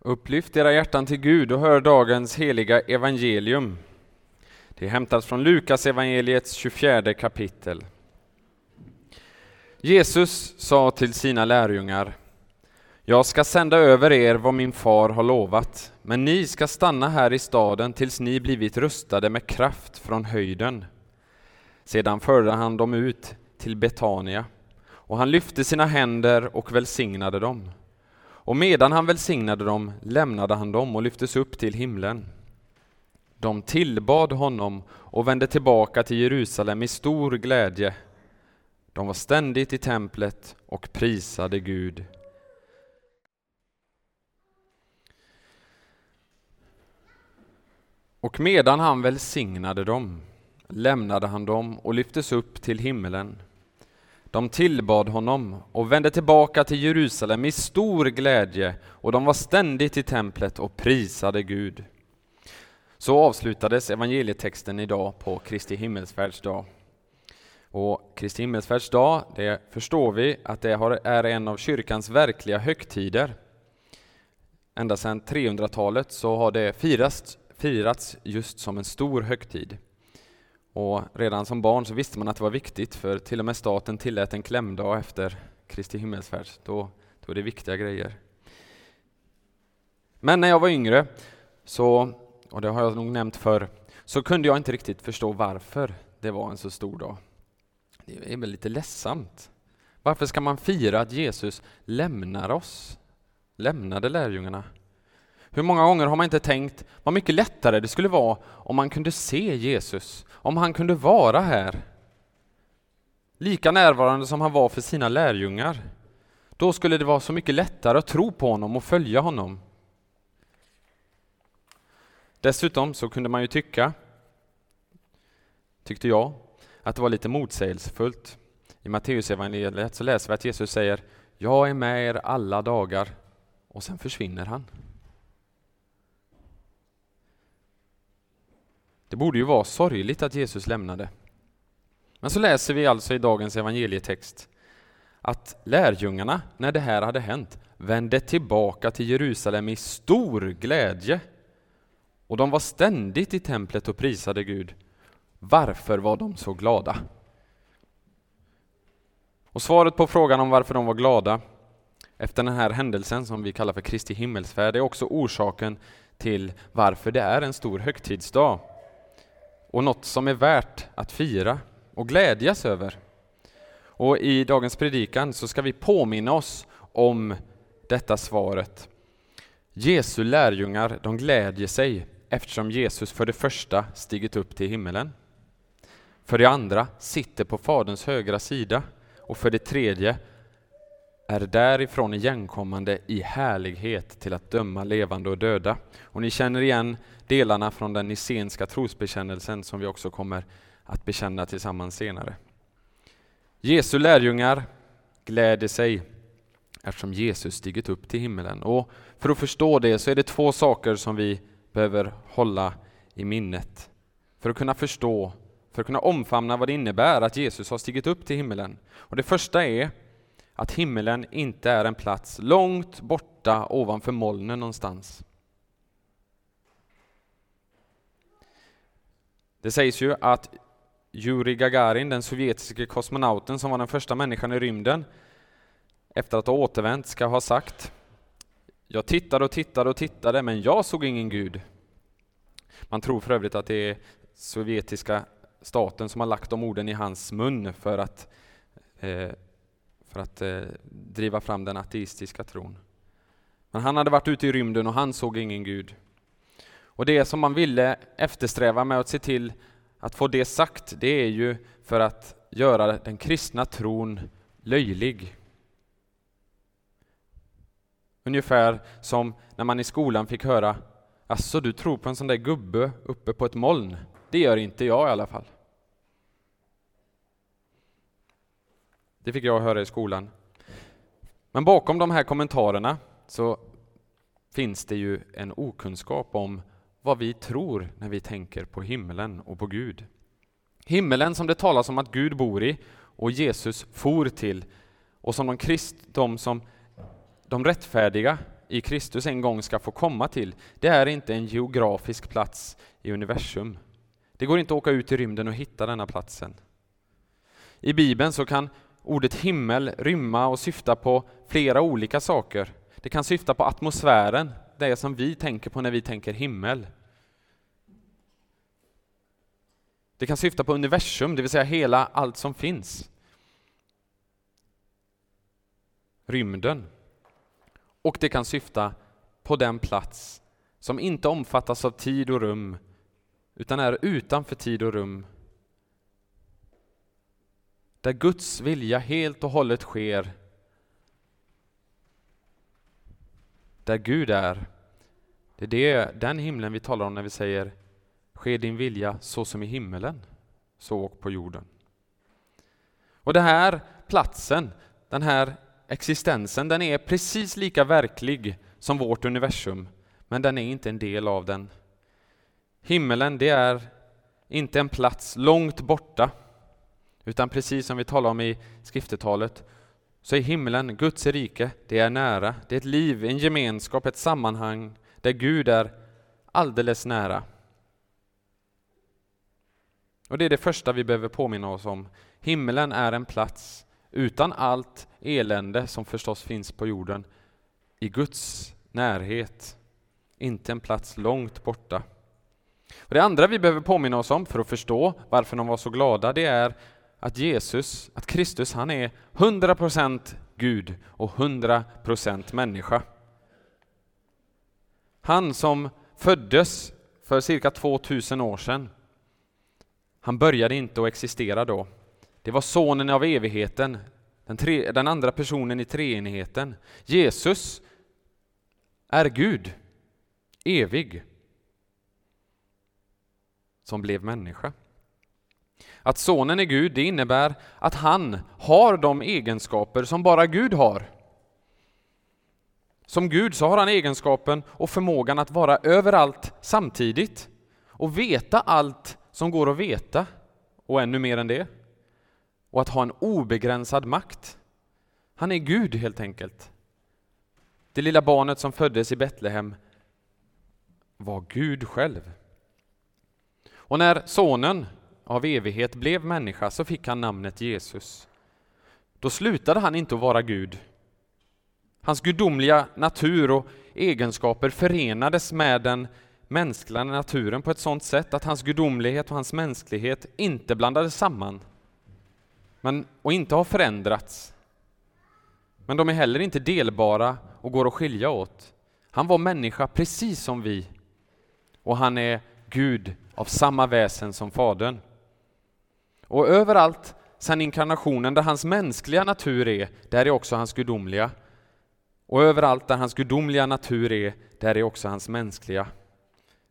Upplyft era hjärtan till Gud och hör dagens heliga evangelium. Det är hämtat från Lukas evangeliets 24 kapitel. Jesus sa till sina lärjungar Jag ska sända över er vad min far har lovat, men ni ska stanna här i staden tills ni blivit rustade med kraft från höjden. Sedan förde han dem ut till Betania, och han lyfte sina händer och välsignade dem. Och medan han välsignade dem lämnade han dem och lyftes upp till himlen. De tillbad honom och vände tillbaka till Jerusalem i stor glädje. De var ständigt i templet och prisade Gud. Och medan han välsignade dem lämnade han dem och lyftes upp till himlen. De tillbad honom och vände tillbaka till Jerusalem i stor glädje och de var ständigt i templet och prisade Gud. Så avslutades evangelietexten idag på Kristi himmelsfärdsdag. Och Kristi himmelsfärdsdag, det förstår vi att det är en av kyrkans verkliga högtider. Ända sedan 300-talet så har det firats, firats just som en stor högtid. Och redan som barn så visste man att det var viktigt, för till och med staten tillät en klämdag efter Kristi himmelsfärd. Då, då är det viktiga grejer. Men när jag var yngre, så, och det har jag nog nämnt förr, så kunde jag inte riktigt förstå varför det var en så stor dag. Det är väl lite ledsamt. Varför ska man fira att Jesus lämnar oss? Lämnade lärjungarna? Hur många gånger har man inte tänkt vad mycket lättare det skulle vara om man kunde se Jesus, om han kunde vara här. Lika närvarande som han var för sina lärjungar. Då skulle det vara så mycket lättare att tro på honom och följa honom. Dessutom så kunde man ju tycka, tyckte jag, att det var lite motsägelsefullt. I Matteusevangeliet så läser vi att Jesus säger Jag är med er alla dagar och sen försvinner han. Det borde ju vara sorgligt att Jesus lämnade. Men så läser vi alltså i dagens evangelietext att lärjungarna, när det här hade hänt, vände tillbaka till Jerusalem i stor glädje. Och de var ständigt i templet och prisade Gud. Varför var de så glada? Och svaret på frågan om varför de var glada efter den här händelsen som vi kallar för Kristi himmelsfärd är också orsaken till varför det är en stor högtidsdag och något som är värt att fira och glädjas över. Och i dagens predikan så ska vi påminna oss om detta svaret. Jesu lärjungar, de glädjer sig eftersom Jesus för det första stigit upp till himmelen. För det andra sitter på Faderns högra sida och för det tredje är därifrån igenkommande i härlighet till att döma levande och döda. Och ni känner igen delarna från den nissenska trosbekännelsen som vi också kommer att bekänna tillsammans senare. Jesu lärjungar gläder sig eftersom Jesus stigit upp till himmelen. Och för att förstå det så är det två saker som vi behöver hålla i minnet. För att kunna förstå, för att kunna omfamna vad det innebär att Jesus har stigit upp till himmelen. Och det första är att himmelen inte är en plats långt borta ovanför molnen någonstans. Det sägs ju att Jurij Gagarin, den sovjetiske kosmonauten som var den första människan i rymden, efter att ha återvänt ska ha sagt Jag tittade och tittade och tittade, men jag såg ingen gud. Man tror för övrigt att det är sovjetiska staten som har lagt de orden i hans mun för att eh, för att eh, driva fram den ateistiska tron. Men han hade varit ute i rymden och han såg ingen Gud. Och det som man ville eftersträva med att se till att få det sagt, det är ju för att göra den kristna tron löjlig. Ungefär som när man i skolan fick höra Alltså, du tror på en sån där gubbe uppe på ett moln? Det gör inte jag i alla fall. Det fick jag höra i skolan. Men bakom de här kommentarerna så finns det ju en okunskap om vad vi tror när vi tänker på himlen och på Gud. Himmelen som det talas om att Gud bor i och Jesus for till och som de, krist, de som de rättfärdiga i Kristus en gång ska få komma till, det är inte en geografisk plats i universum. Det går inte att åka ut i rymden och hitta denna platsen. I Bibeln så kan ordet himmel rymma och syfta på flera olika saker. Det kan syfta på atmosfären, det som vi tänker på när vi tänker himmel. Det kan syfta på universum, det vill säga hela allt som finns. Rymden. Och det kan syfta på den plats som inte omfattas av tid och rum, utan är utanför tid och rum. Där Guds vilja helt och hållet sker. Där Gud är. Det är det, den himlen vi talar om när vi säger Ske din vilja så som i himmelen, så och på jorden. Och den här platsen, den här existensen, den är precis lika verklig som vårt universum, men den är inte en del av den. Himmelen, det är inte en plats långt borta, utan precis som vi talar om i skriftetalet, så är himlen, Guds rike, det är nära. Det är ett liv, en gemenskap, ett sammanhang där Gud är alldeles nära. Och det är det första vi behöver påminna oss om. Himmelen är en plats utan allt elände som förstås finns på jorden, i Guds närhet, inte en plats långt borta. Och det andra vi behöver påminna oss om för att förstå varför de var så glada, det är att Jesus, att Kristus, han är 100% Gud och 100% människa. Han som föddes för cirka 2000 år sedan, han började inte att existera då. Det var sonen av evigheten, den, tre, den andra personen i treenigheten. Jesus är Gud, evig, som blev människa. Att sonen är Gud, det innebär att han har de egenskaper som bara Gud har. Som Gud så har han egenskapen och förmågan att vara överallt samtidigt och veta allt som går att veta och ännu mer än det. Och att ha en obegränsad makt. Han är Gud helt enkelt. Det lilla barnet som föddes i Betlehem var Gud själv. Och när sonen av evighet blev människa så fick han namnet Jesus. Då slutade han inte att vara Gud. Hans gudomliga natur och egenskaper förenades med den mänskliga naturen på ett sådant sätt att hans gudomlighet och hans mänsklighet inte blandades samman men, och inte har förändrats. Men de är heller inte delbara och går att skilja åt. Han var människa precis som vi och han är Gud av samma väsen som Fadern. Och överallt sedan inkarnationen där hans mänskliga natur är, där är också hans gudomliga. Och överallt där hans gudomliga natur är, där är också hans mänskliga.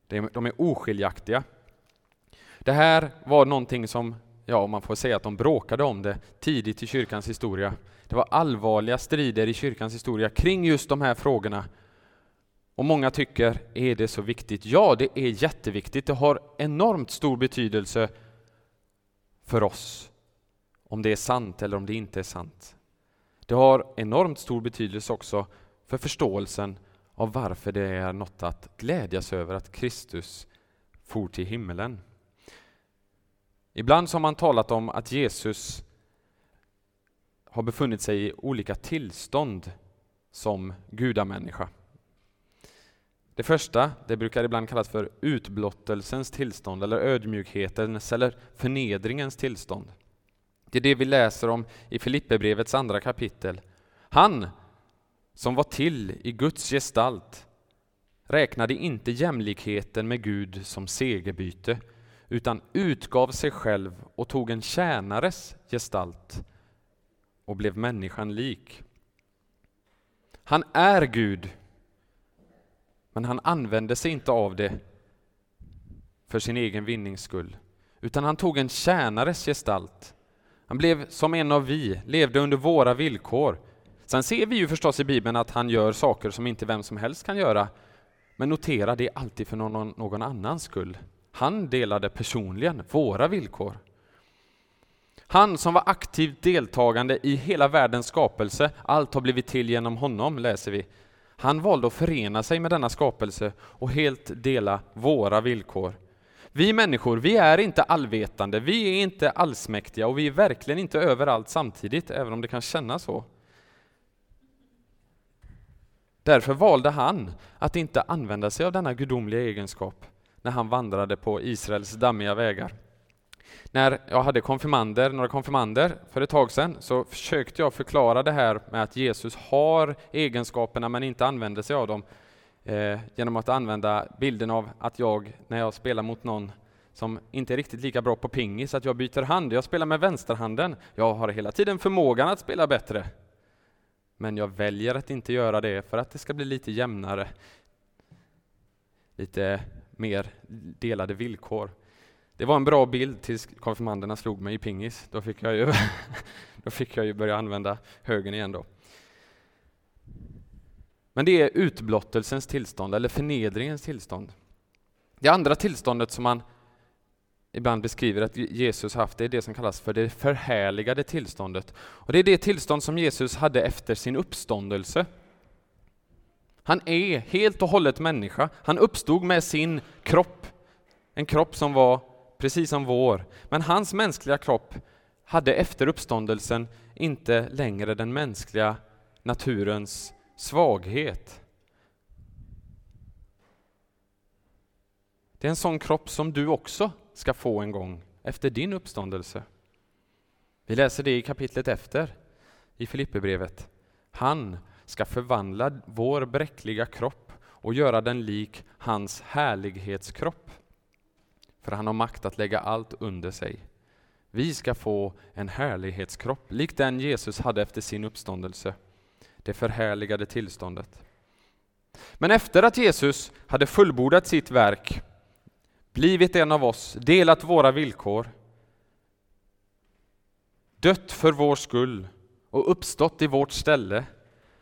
De är oskiljaktiga. Det här var någonting som, ja man får säga att de bråkade om det tidigt i kyrkans historia. Det var allvarliga strider i kyrkans historia kring just de här frågorna. Och många tycker, är det så viktigt? Ja, det är jätteviktigt. Det har enormt stor betydelse för oss om det är sant eller om det inte är sant. Det har enormt stor betydelse också för förståelsen av varför det är något att glädjas över att Kristus for till himmelen. Ibland har man talat om att Jesus har befunnit sig i olika tillstånd som gudamänniska. Det första, det brukar ibland kallas för utblottelsens tillstånd eller ödmjukhetens eller förnedringens tillstånd. Det är det vi läser om i Filipperbrevets andra kapitel. Han som var till i Guds gestalt räknade inte jämlikheten med Gud som segerbyte utan utgav sig själv och tog en tjänares gestalt och blev människan lik. Han är Gud, men han använde sig inte av det för sin egen vinnings skull, utan han tog en tjänares gestalt. Han blev som en av vi, levde under våra villkor, Sen ser vi ju förstås i Bibeln att han gör saker som inte vem som helst kan göra. Men notera, det är alltid för någon, någon annans skull. Han delade personligen våra villkor. Han som var aktivt deltagande i hela världens skapelse, allt har blivit till genom honom, läser vi. Han valde att förena sig med denna skapelse och helt dela våra villkor. Vi människor, vi är inte allvetande, vi är inte allsmäktiga och vi är verkligen inte överallt samtidigt, även om det kan kännas så. Därför valde han att inte använda sig av denna gudomliga egenskap när han vandrade på Israels dammiga vägar. När jag hade konfirmander, några konfirmander för ett tag sedan så försökte jag förklara det här med att Jesus har egenskaperna men inte använder sig av dem eh, genom att använda bilden av att jag, när jag spelar mot någon som inte är riktigt lika bra på pingis, att jag byter hand. Jag spelar med vänsterhanden. Jag har hela tiden förmågan att spela bättre. Men jag väljer att inte göra det för att det ska bli lite jämnare. Lite mer delade villkor. Det var en bra bild tills konfirmanderna slog mig i pingis. Då fick jag ju, då fick jag ju börja använda högen igen då. Men det är utblottelsens tillstånd, eller förnedringens tillstånd. Det andra tillståndet som man ibland beskriver att Jesus haft, det är det som kallas för det förhärligade tillståndet. Och det är det tillstånd som Jesus hade efter sin uppståndelse. Han är helt och hållet människa. Han uppstod med sin kropp, en kropp som var precis som vår. Men hans mänskliga kropp hade efter uppståndelsen inte längre den mänskliga naturens svaghet. Det är en sån kropp som du också ska få en gång efter din uppståndelse. Vi läser det i kapitlet efter, i Filipperbrevet. Han ska förvandla vår bräckliga kropp och göra den lik hans härlighetskropp. För han har makt att lägga allt under sig. Vi ska få en härlighetskropp, lik den Jesus hade efter sin uppståndelse. Det förhärligade tillståndet. Men efter att Jesus hade fullbordat sitt verk blivit en av oss, delat våra villkor, dött för vår skull och uppstått i vårt ställe,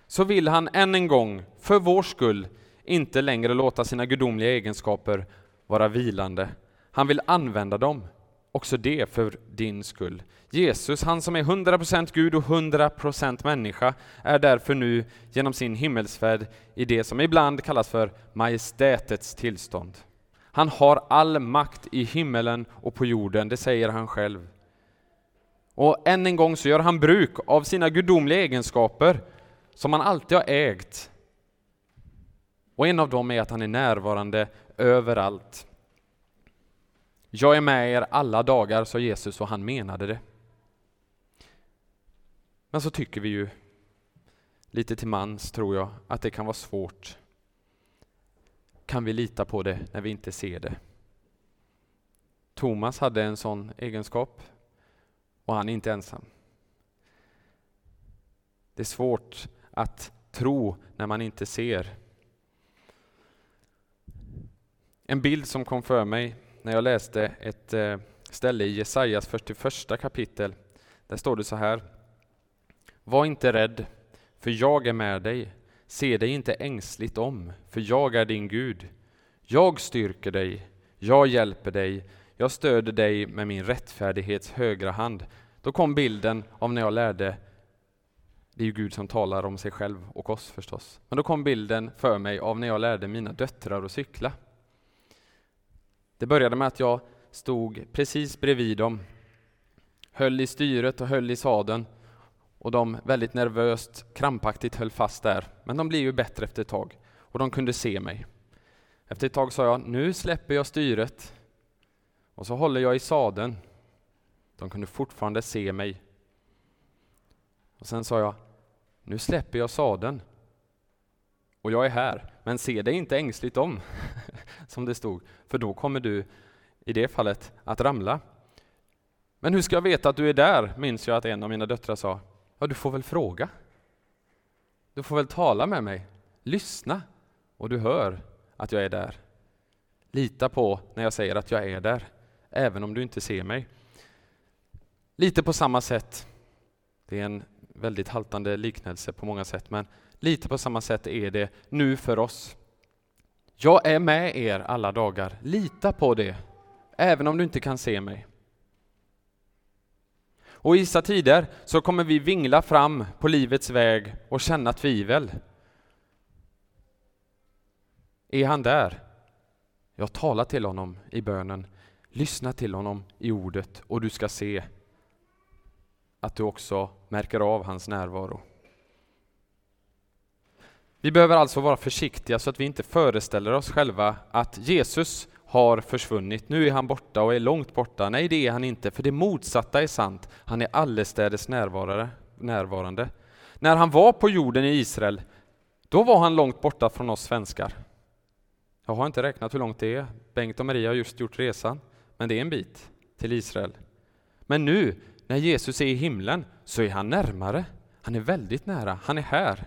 så vill han än en gång, för vår skull, inte längre låta sina gudomliga egenskaper vara vilande. Han vill använda dem, också det för din skull. Jesus, han som är 100% Gud och 100% människa, är därför nu genom sin himmelsfärd i det som ibland kallas för majestätets tillstånd. Han har all makt i himmelen och på jorden, det säger han själv. Och än en gång så gör han bruk av sina gudomliga egenskaper som han alltid har ägt. Och en av dem är att han är närvarande överallt. Jag är med er alla dagar, sa Jesus och han menade det. Men så tycker vi ju lite till mans, tror jag, att det kan vara svårt kan vi lita på det när vi inte ser det. Thomas hade en sån egenskap och han är inte ensam. Det är svårt att tro när man inte ser. En bild som kom för mig när jag läste ett eh, ställe i Jesajas 41 kapitel. Där står det så här. Var inte rädd, för jag är med dig. Se dig inte ängsligt om, för jag är din Gud. Jag styrker dig, jag hjälper dig, jag stöder dig med min rättfärdighets högra hand. Då kom bilden av när jag lärde, det är ju Gud som talar om sig själv och oss förstås, men då kom bilden för mig av när jag lärde mina döttrar att cykla. Det började med att jag stod precis bredvid dem, höll i styret och höll i sadeln och de väldigt nervöst, krampaktigt höll fast där. Men de blev ju bättre efter ett tag och de kunde se mig. Efter ett tag sa jag, nu släpper jag styret och så håller jag i sadeln. De kunde fortfarande se mig. Och sen sa jag, nu släpper jag sadeln och jag är här, men se dig inte ängsligt om, som det stod, för då kommer du i det fallet att ramla. Men hur ska jag veta att du är där, minns jag att en av mina döttrar sa. Ja, du får väl fråga. Du får väl tala med mig. Lyssna och du hör att jag är där. Lita på när jag säger att jag är där, även om du inte ser mig. Lite på samma sätt, det är en väldigt haltande liknelse på många sätt, men lite på samma sätt är det nu för oss. Jag är med er alla dagar, lita på det, även om du inte kan se mig. Och i vissa tider så kommer vi vingla fram på livets väg och känna tvivel. Är han där? Jag talar till honom i bönen. Lyssna till honom i ordet och du ska se att du också märker av hans närvaro. Vi behöver alltså vara försiktiga så att vi inte föreställer oss själva att Jesus har försvunnit, nu är han borta och är långt borta. Nej, det är han inte, för det motsatta är sant. Han är allestädes närvarande. När han var på jorden i Israel, då var han långt borta från oss svenskar. Jag har inte räknat hur långt det är. Bengt och Maria har just gjort resan, men det är en bit till Israel. Men nu, när Jesus är i himlen, så är han närmare. Han är väldigt nära, han är här.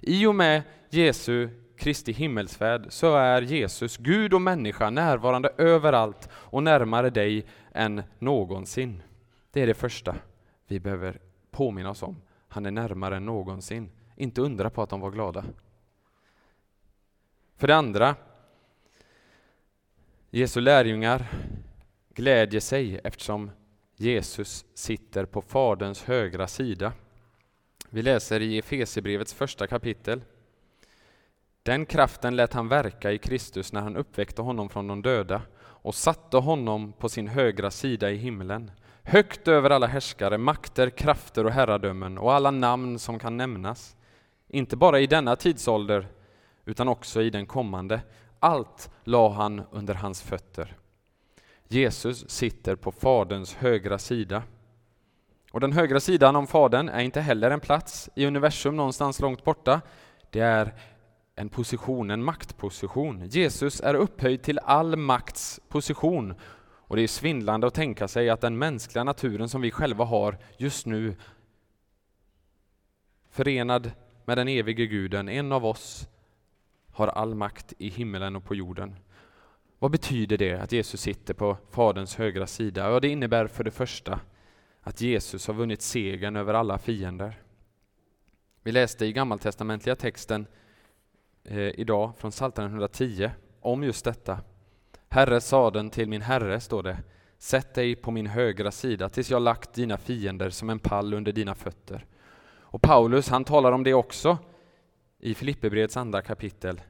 I och med Jesu Kristi himmelsfärd så är Jesus, Gud och människa, närvarande överallt och närmare dig än någonsin. Det är det första vi behöver påminna oss om. Han är närmare än någonsin. Inte undra på att de var glada. För det andra, Jesu lärjungar glädjer sig eftersom Jesus sitter på Faderns högra sida. Vi läser i Efesierbrevets första kapitel. Den kraften lät han verka i Kristus när han uppväckte honom från de döda och satte honom på sin högra sida i himlen, högt över alla härskare, makter, krafter och herradömen och alla namn som kan nämnas, inte bara i denna tidsålder utan också i den kommande. Allt la han under hans fötter. Jesus sitter på Faderns högra sida. Och den högra sidan om Fadern är inte heller en plats i universum någonstans långt borta. Det är en position, en maktposition. Jesus är upphöjd till all makts position. Och det är svindlande att tänka sig att den mänskliga naturen som vi själva har just nu, förenad med den evige guden, en av oss, har all makt i himmelen och på jorden. Vad betyder det att Jesus sitter på Faderns högra sida? Ja, det innebär för det första att Jesus har vunnit segern över alla fiender. Vi läste i gammaltestamentliga texten eh, idag från Psaltaren 110 om just detta. Herre saden till min Herre, står det, sätt dig på min högra sida tills jag lagt dina fiender som en pall under dina fötter. Och Paulus, han talar om det också i Filipperbrevets andra kapitel.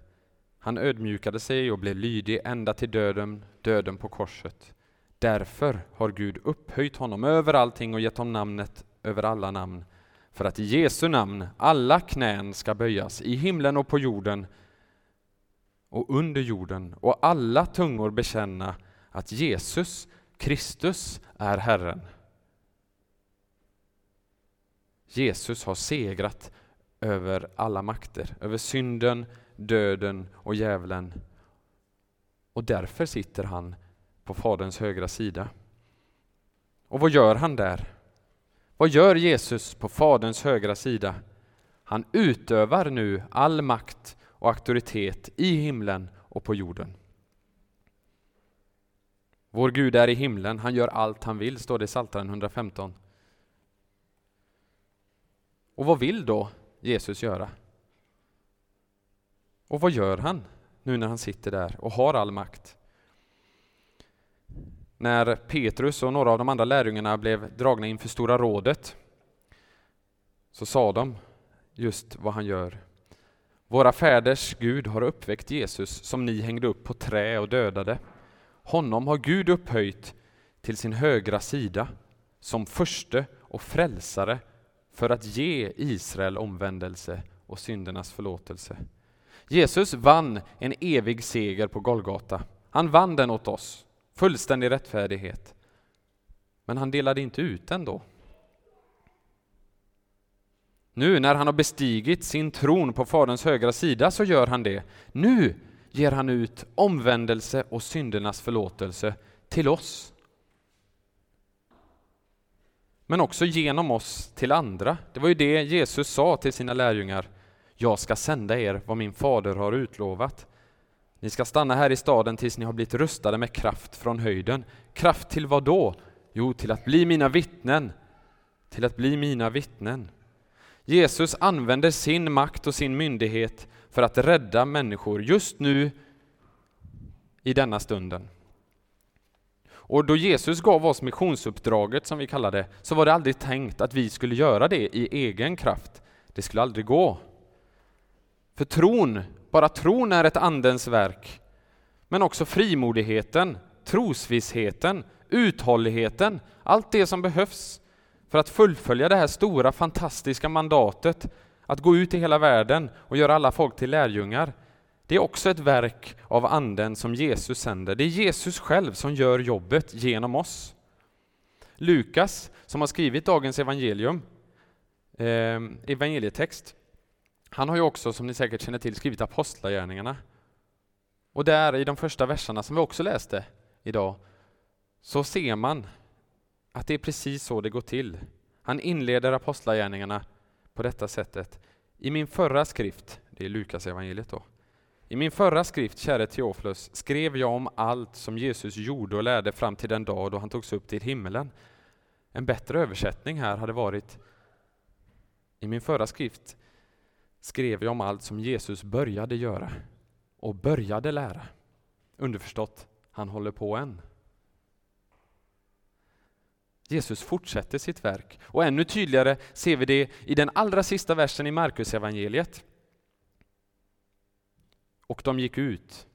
Han ödmjukade sig och blev lydig ända till döden, döden på korset. Därför har Gud upphöjt honom över allting och gett honom namnet över alla namn, för att i Jesu namn alla knän ska böjas, i himlen och på jorden och under jorden, och alla tungor bekänna att Jesus Kristus är Herren. Jesus har segrat över alla makter, över synden, döden och djävulen. Och därför sitter han på Faderns högra sida. Och vad gör han där? Vad gör Jesus på Faderns högra sida? Han utövar nu all makt och auktoritet i himlen och på jorden. Vår Gud är i himlen, han gör allt han vill, står det i Psaltaren 115. Och vad vill då Jesus göra? Och vad gör han nu när han sitter där och har all makt? När Petrus och några av de andra lärjungarna blev dragna inför Stora rådet så sa de just vad han gör. Våra fäders Gud har uppväckt Jesus som ni hängde upp på trä och dödade. Honom har Gud upphöjt till sin högra sida som förste och frälsare för att ge Israel omvändelse och syndernas förlåtelse. Jesus vann en evig seger på Golgata. Han vann den åt oss, fullständig rättfärdighet. Men han delade inte ut den då. Nu när han har bestigit sin tron på Faderns högra sida så gör han det. Nu ger han ut omvändelse och syndernas förlåtelse till oss. Men också genom oss till andra. Det var ju det Jesus sa till sina lärjungar. Jag ska sända er vad min fader har utlovat. Ni ska stanna här i staden tills ni har blivit rustade med kraft från höjden. Kraft till vad då? Jo, till att bli mina vittnen. Till att bli mina vittnen. Jesus använder sin makt och sin myndighet för att rädda människor just nu i denna stunden. Och då Jesus gav oss missionsuppdraget, som vi kallar det, så var det aldrig tänkt att vi skulle göra det i egen kraft. Det skulle aldrig gå. För tron bara tron är ett Andens verk, men också frimodigheten, trosvissheten, uthålligheten, allt det som behövs för att fullfölja det här stora fantastiska mandatet att gå ut i hela världen och göra alla folk till lärjungar. Det är också ett verk av Anden som Jesus sänder. Det är Jesus själv som gör jobbet genom oss. Lukas, som har skrivit dagens evangelium, eh, evangelietext, han har ju också, som ni säkert känner till, skrivit Apostlagärningarna. Och där i de första verserna som vi också läste idag, så ser man att det är precis så det går till. Han inleder Apostlagärningarna på detta sättet. I min förra skrift, det är Lukas evangeliet då, i min förra skrift, käre Teofilus, skrev jag om allt som Jesus gjorde och lärde fram till den dag då han togs upp till himmelen. En bättre översättning här hade varit i min förra skrift skrev jag om allt som Jesus började göra och började lära. Underförstått, han håller på än. Jesus fortsätter sitt verk och ännu tydligare ser vi det i den allra sista versen i Markus evangeliet. Och de gick ut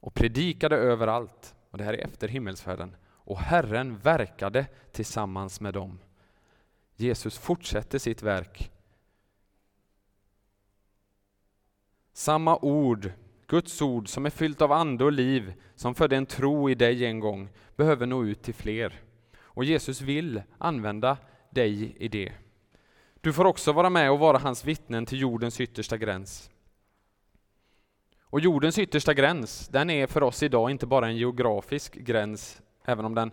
och predikade överallt, och det här är efter himmelsfärden, och Herren verkade tillsammans med dem. Jesus fortsätter sitt verk. Samma ord, Guds ord som är fyllt av ande och liv, som födde en tro i dig en gång, behöver nå ut till fler. Och Jesus vill använda dig i det. Du får också vara med och vara hans vittnen till jordens yttersta gräns. Och jordens yttersta gräns, den är för oss idag inte bara en geografisk gräns, även om den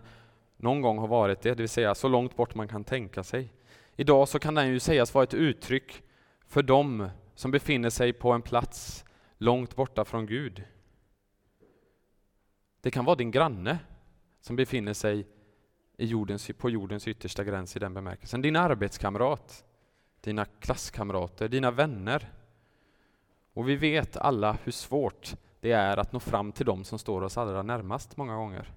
någon gång har varit det, det vill säga så långt bort man kan tänka sig. Idag så kan den ju sägas vara ett uttryck för dem som befinner sig på en plats långt borta från Gud. Det kan vara din granne som befinner sig i jordens, på jordens yttersta gräns i den bemärkelsen. Din arbetskamrat, dina klasskamrater, dina vänner. Och vi vet alla hur svårt det är att nå fram till dem som står oss allra närmast många gånger.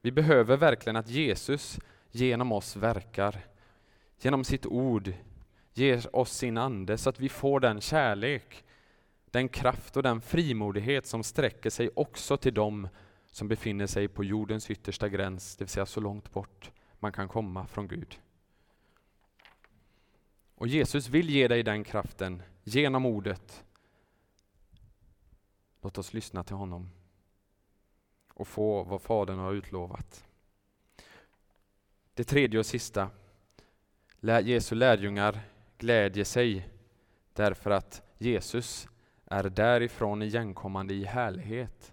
Vi behöver verkligen att Jesus genom oss verkar, genom sitt ord ger oss sin ande så att vi får den kärlek, den kraft och den frimodighet som sträcker sig också till dem som befinner sig på jordens yttersta gräns, det vill säga så långt bort man kan komma från Gud. Och Jesus vill ge dig den kraften genom ordet. Låt oss lyssna till honom och få vad Fadern har utlovat. Det tredje och sista. Jesu lärjungar glädjer sig därför att Jesus är därifrån igenkommande i härlighet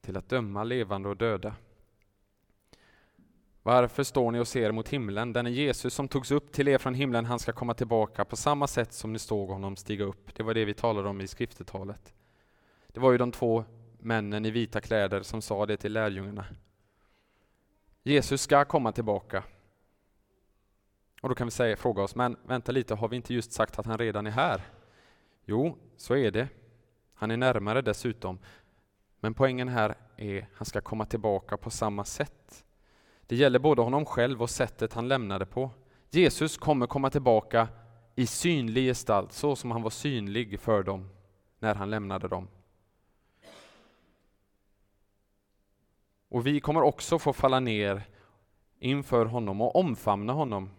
till att döma levande och döda. Varför står ni och ser mot himlen? Den är Jesus som togs upp till er från himlen, han ska komma tillbaka på samma sätt som ni såg honom stiga upp. Det var det vi talade om i skriftetalet. Det var ju de två männen i vita kläder som sa det till lärjungarna. Jesus ska komma tillbaka. Och då kan vi säga, fråga oss, men vänta lite, har vi inte just sagt att han redan är här? Jo, så är det. Han är närmare dessutom. Men poängen här är att han ska komma tillbaka på samma sätt. Det gäller både honom själv och sättet han lämnade på. Jesus kommer komma tillbaka i synlig gestalt, så som han var synlig för dem när han lämnade dem. Och vi kommer också få falla ner inför honom och omfamna honom.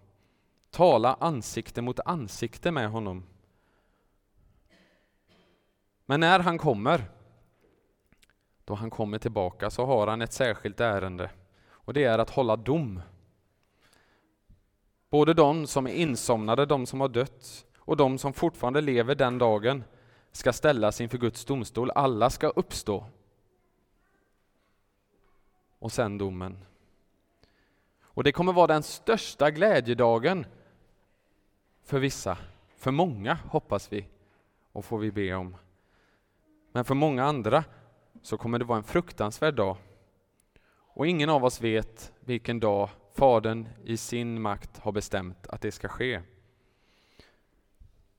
Tala ansikte mot ansikte med honom. Men när han kommer då han kommer tillbaka så har han ett särskilt ärende och det är att hålla dom. Både de som är insomnade, de som har dött och de som fortfarande lever den dagen ska ställas inför Guds domstol. Alla ska uppstå. Och sen domen. Och det kommer vara den största glädjedagen för vissa. För många hoppas vi och får vi be om. Men för många andra så kommer det vara en fruktansvärd dag. Och ingen av oss vet vilken dag Fadern i sin makt har bestämt att det ska ske.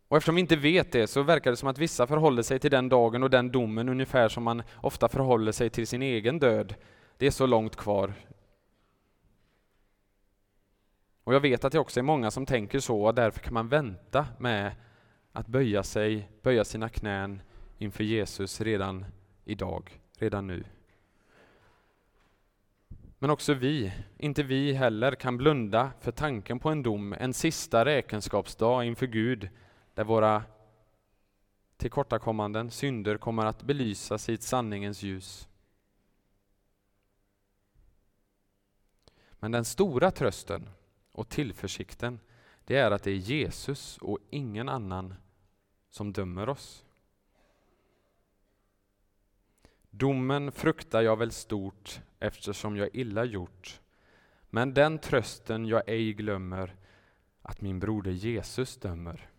Och eftersom vi inte vet det så verkar det som att vissa förhåller sig till den dagen och den domen ungefär som man ofta förhåller sig till sin egen död. Det är så långt kvar. Och jag vet att det också är många som tänker så och därför kan man vänta med att böja sig, böja sina knän inför Jesus redan idag, redan nu. Men också vi, inte vi heller, kan blunda för tanken på en dom, en sista räkenskapsdag inför Gud, där våra tillkortakommanden, synder, kommer att belysas i ett sanningens ljus. Men den stora trösten och tillförsikten, det är att det är Jesus och ingen annan som dömer oss. Domen fruktar jag väl stort eftersom jag illa gjort, men den trösten jag ej glömmer att min broder Jesus dömer.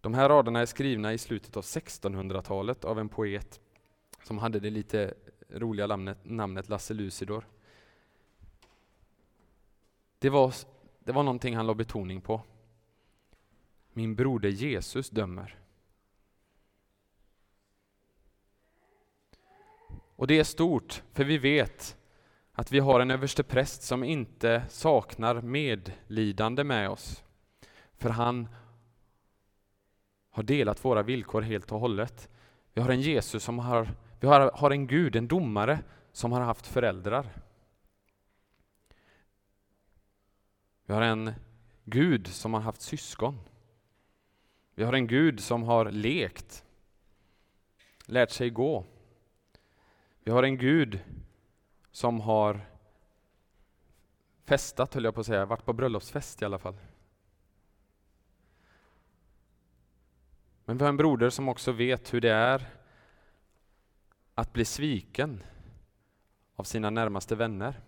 De här raderna är skrivna i slutet av 1600-talet av en poet som hade det lite roliga namnet, namnet Lasse Lucidor. Det var, det var någonting han la betoning på. Min broder Jesus dömer. Och det är stort, för vi vet att vi har en överstepräst som inte saknar medlidande med oss. För han har delat våra villkor helt och hållet. Vi har en Jesus som har, vi har, har en Gud, en domare, som har haft föräldrar. Vi har en Gud som har haft syskon. Vi har en Gud som har lekt, lärt sig gå. Vi har en Gud som har festat, höll jag på att säga, varit på bröllopsfest i alla fall. Men vi har en broder som också vet hur det är att bli sviken av sina närmaste vänner.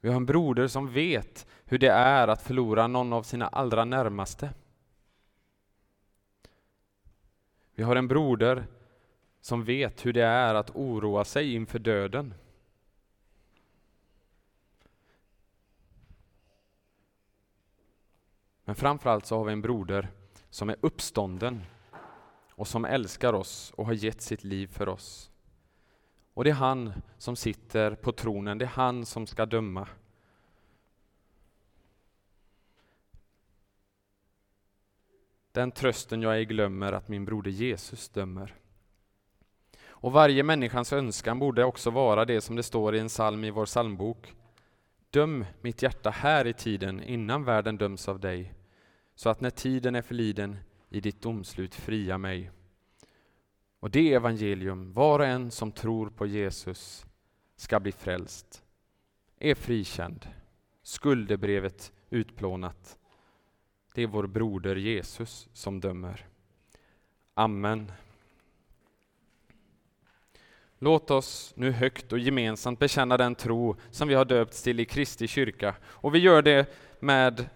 Vi har en broder som vet hur det är att förlora någon av sina allra närmaste. Vi har en broder som vet hur det är att oroa sig inför döden. Men framförallt så har vi en broder som är uppstånden och som älskar oss och har gett sitt liv för oss. Och det är han som sitter på tronen, det är han som ska döma. Den trösten jag ej glömmer att min broder Jesus dömer. Och varje människans önskan borde också vara det som det står i en psalm i vår psalmbok. Döm mitt hjärta här i tiden innan världen döms av dig, så att när tiden är förliden i ditt domslut fria mig. Och det evangelium, var och en som tror på Jesus ska bli frälst, är frikänd, skuldebrevet utplånat. Det är vår broder Jesus som dömer. Amen. Låt oss nu högt och gemensamt bekänna den tro som vi har döpts till i Kristi kyrka. Och vi gör det med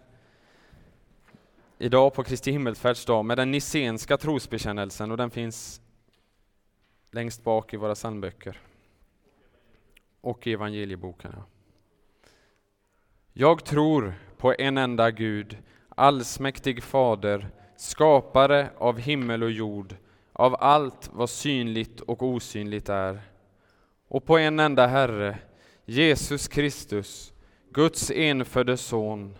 idag på Kristi himmelsfärdsdag med den Nissenska trosbekännelsen och den finns längst bak i våra psalmböcker och i evangelieboken. Jag tror på en enda Gud, allsmäktig Fader, skapare av himmel och jord, av allt vad synligt och osynligt är, och på en enda Herre, Jesus Kristus, Guds enfödde Son,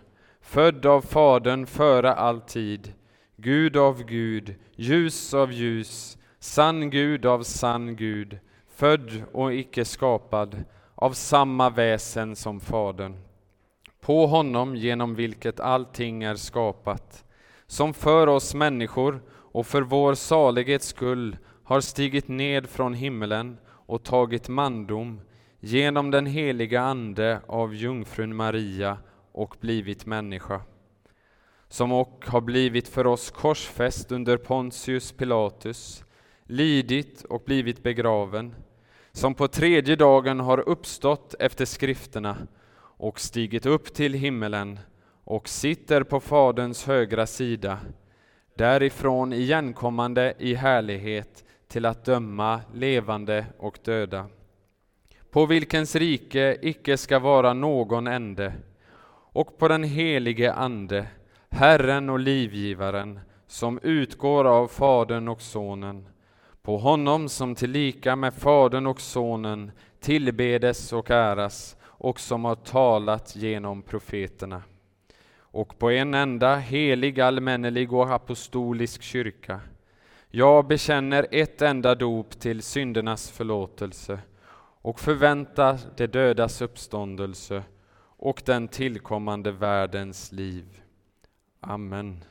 född av Fadern före all tid, Gud av Gud, ljus av ljus, sann Gud av sann Gud, född och icke skapad, av samma väsen som Fadern. På honom genom vilket allting är skapat, som för oss människor och för vår salighets skull har stigit ned från himmelen och tagit mandom genom den heliga Ande av jungfrun Maria och blivit människa, som och har blivit för oss korsfäst under Pontius Pilatus, lidit och blivit begraven, som på tredje dagen har uppstått efter skrifterna och stigit upp till himmelen och sitter på Faderns högra sida, därifrån igenkommande i härlighet till att döma levande och döda, på vilkens rike icke ska vara någon ände, och på den helige Ande, Herren och livgivaren, som utgår av Fadern och Sonen, på honom som tillika med Fadern och Sonen tillbedes och äras och som har talat genom profeterna. Och på en enda helig, allmännelig och apostolisk kyrka. Jag bekänner ett enda dop till syndernas förlåtelse och förväntar det dödas uppståndelse och den tillkommande världens liv. Amen.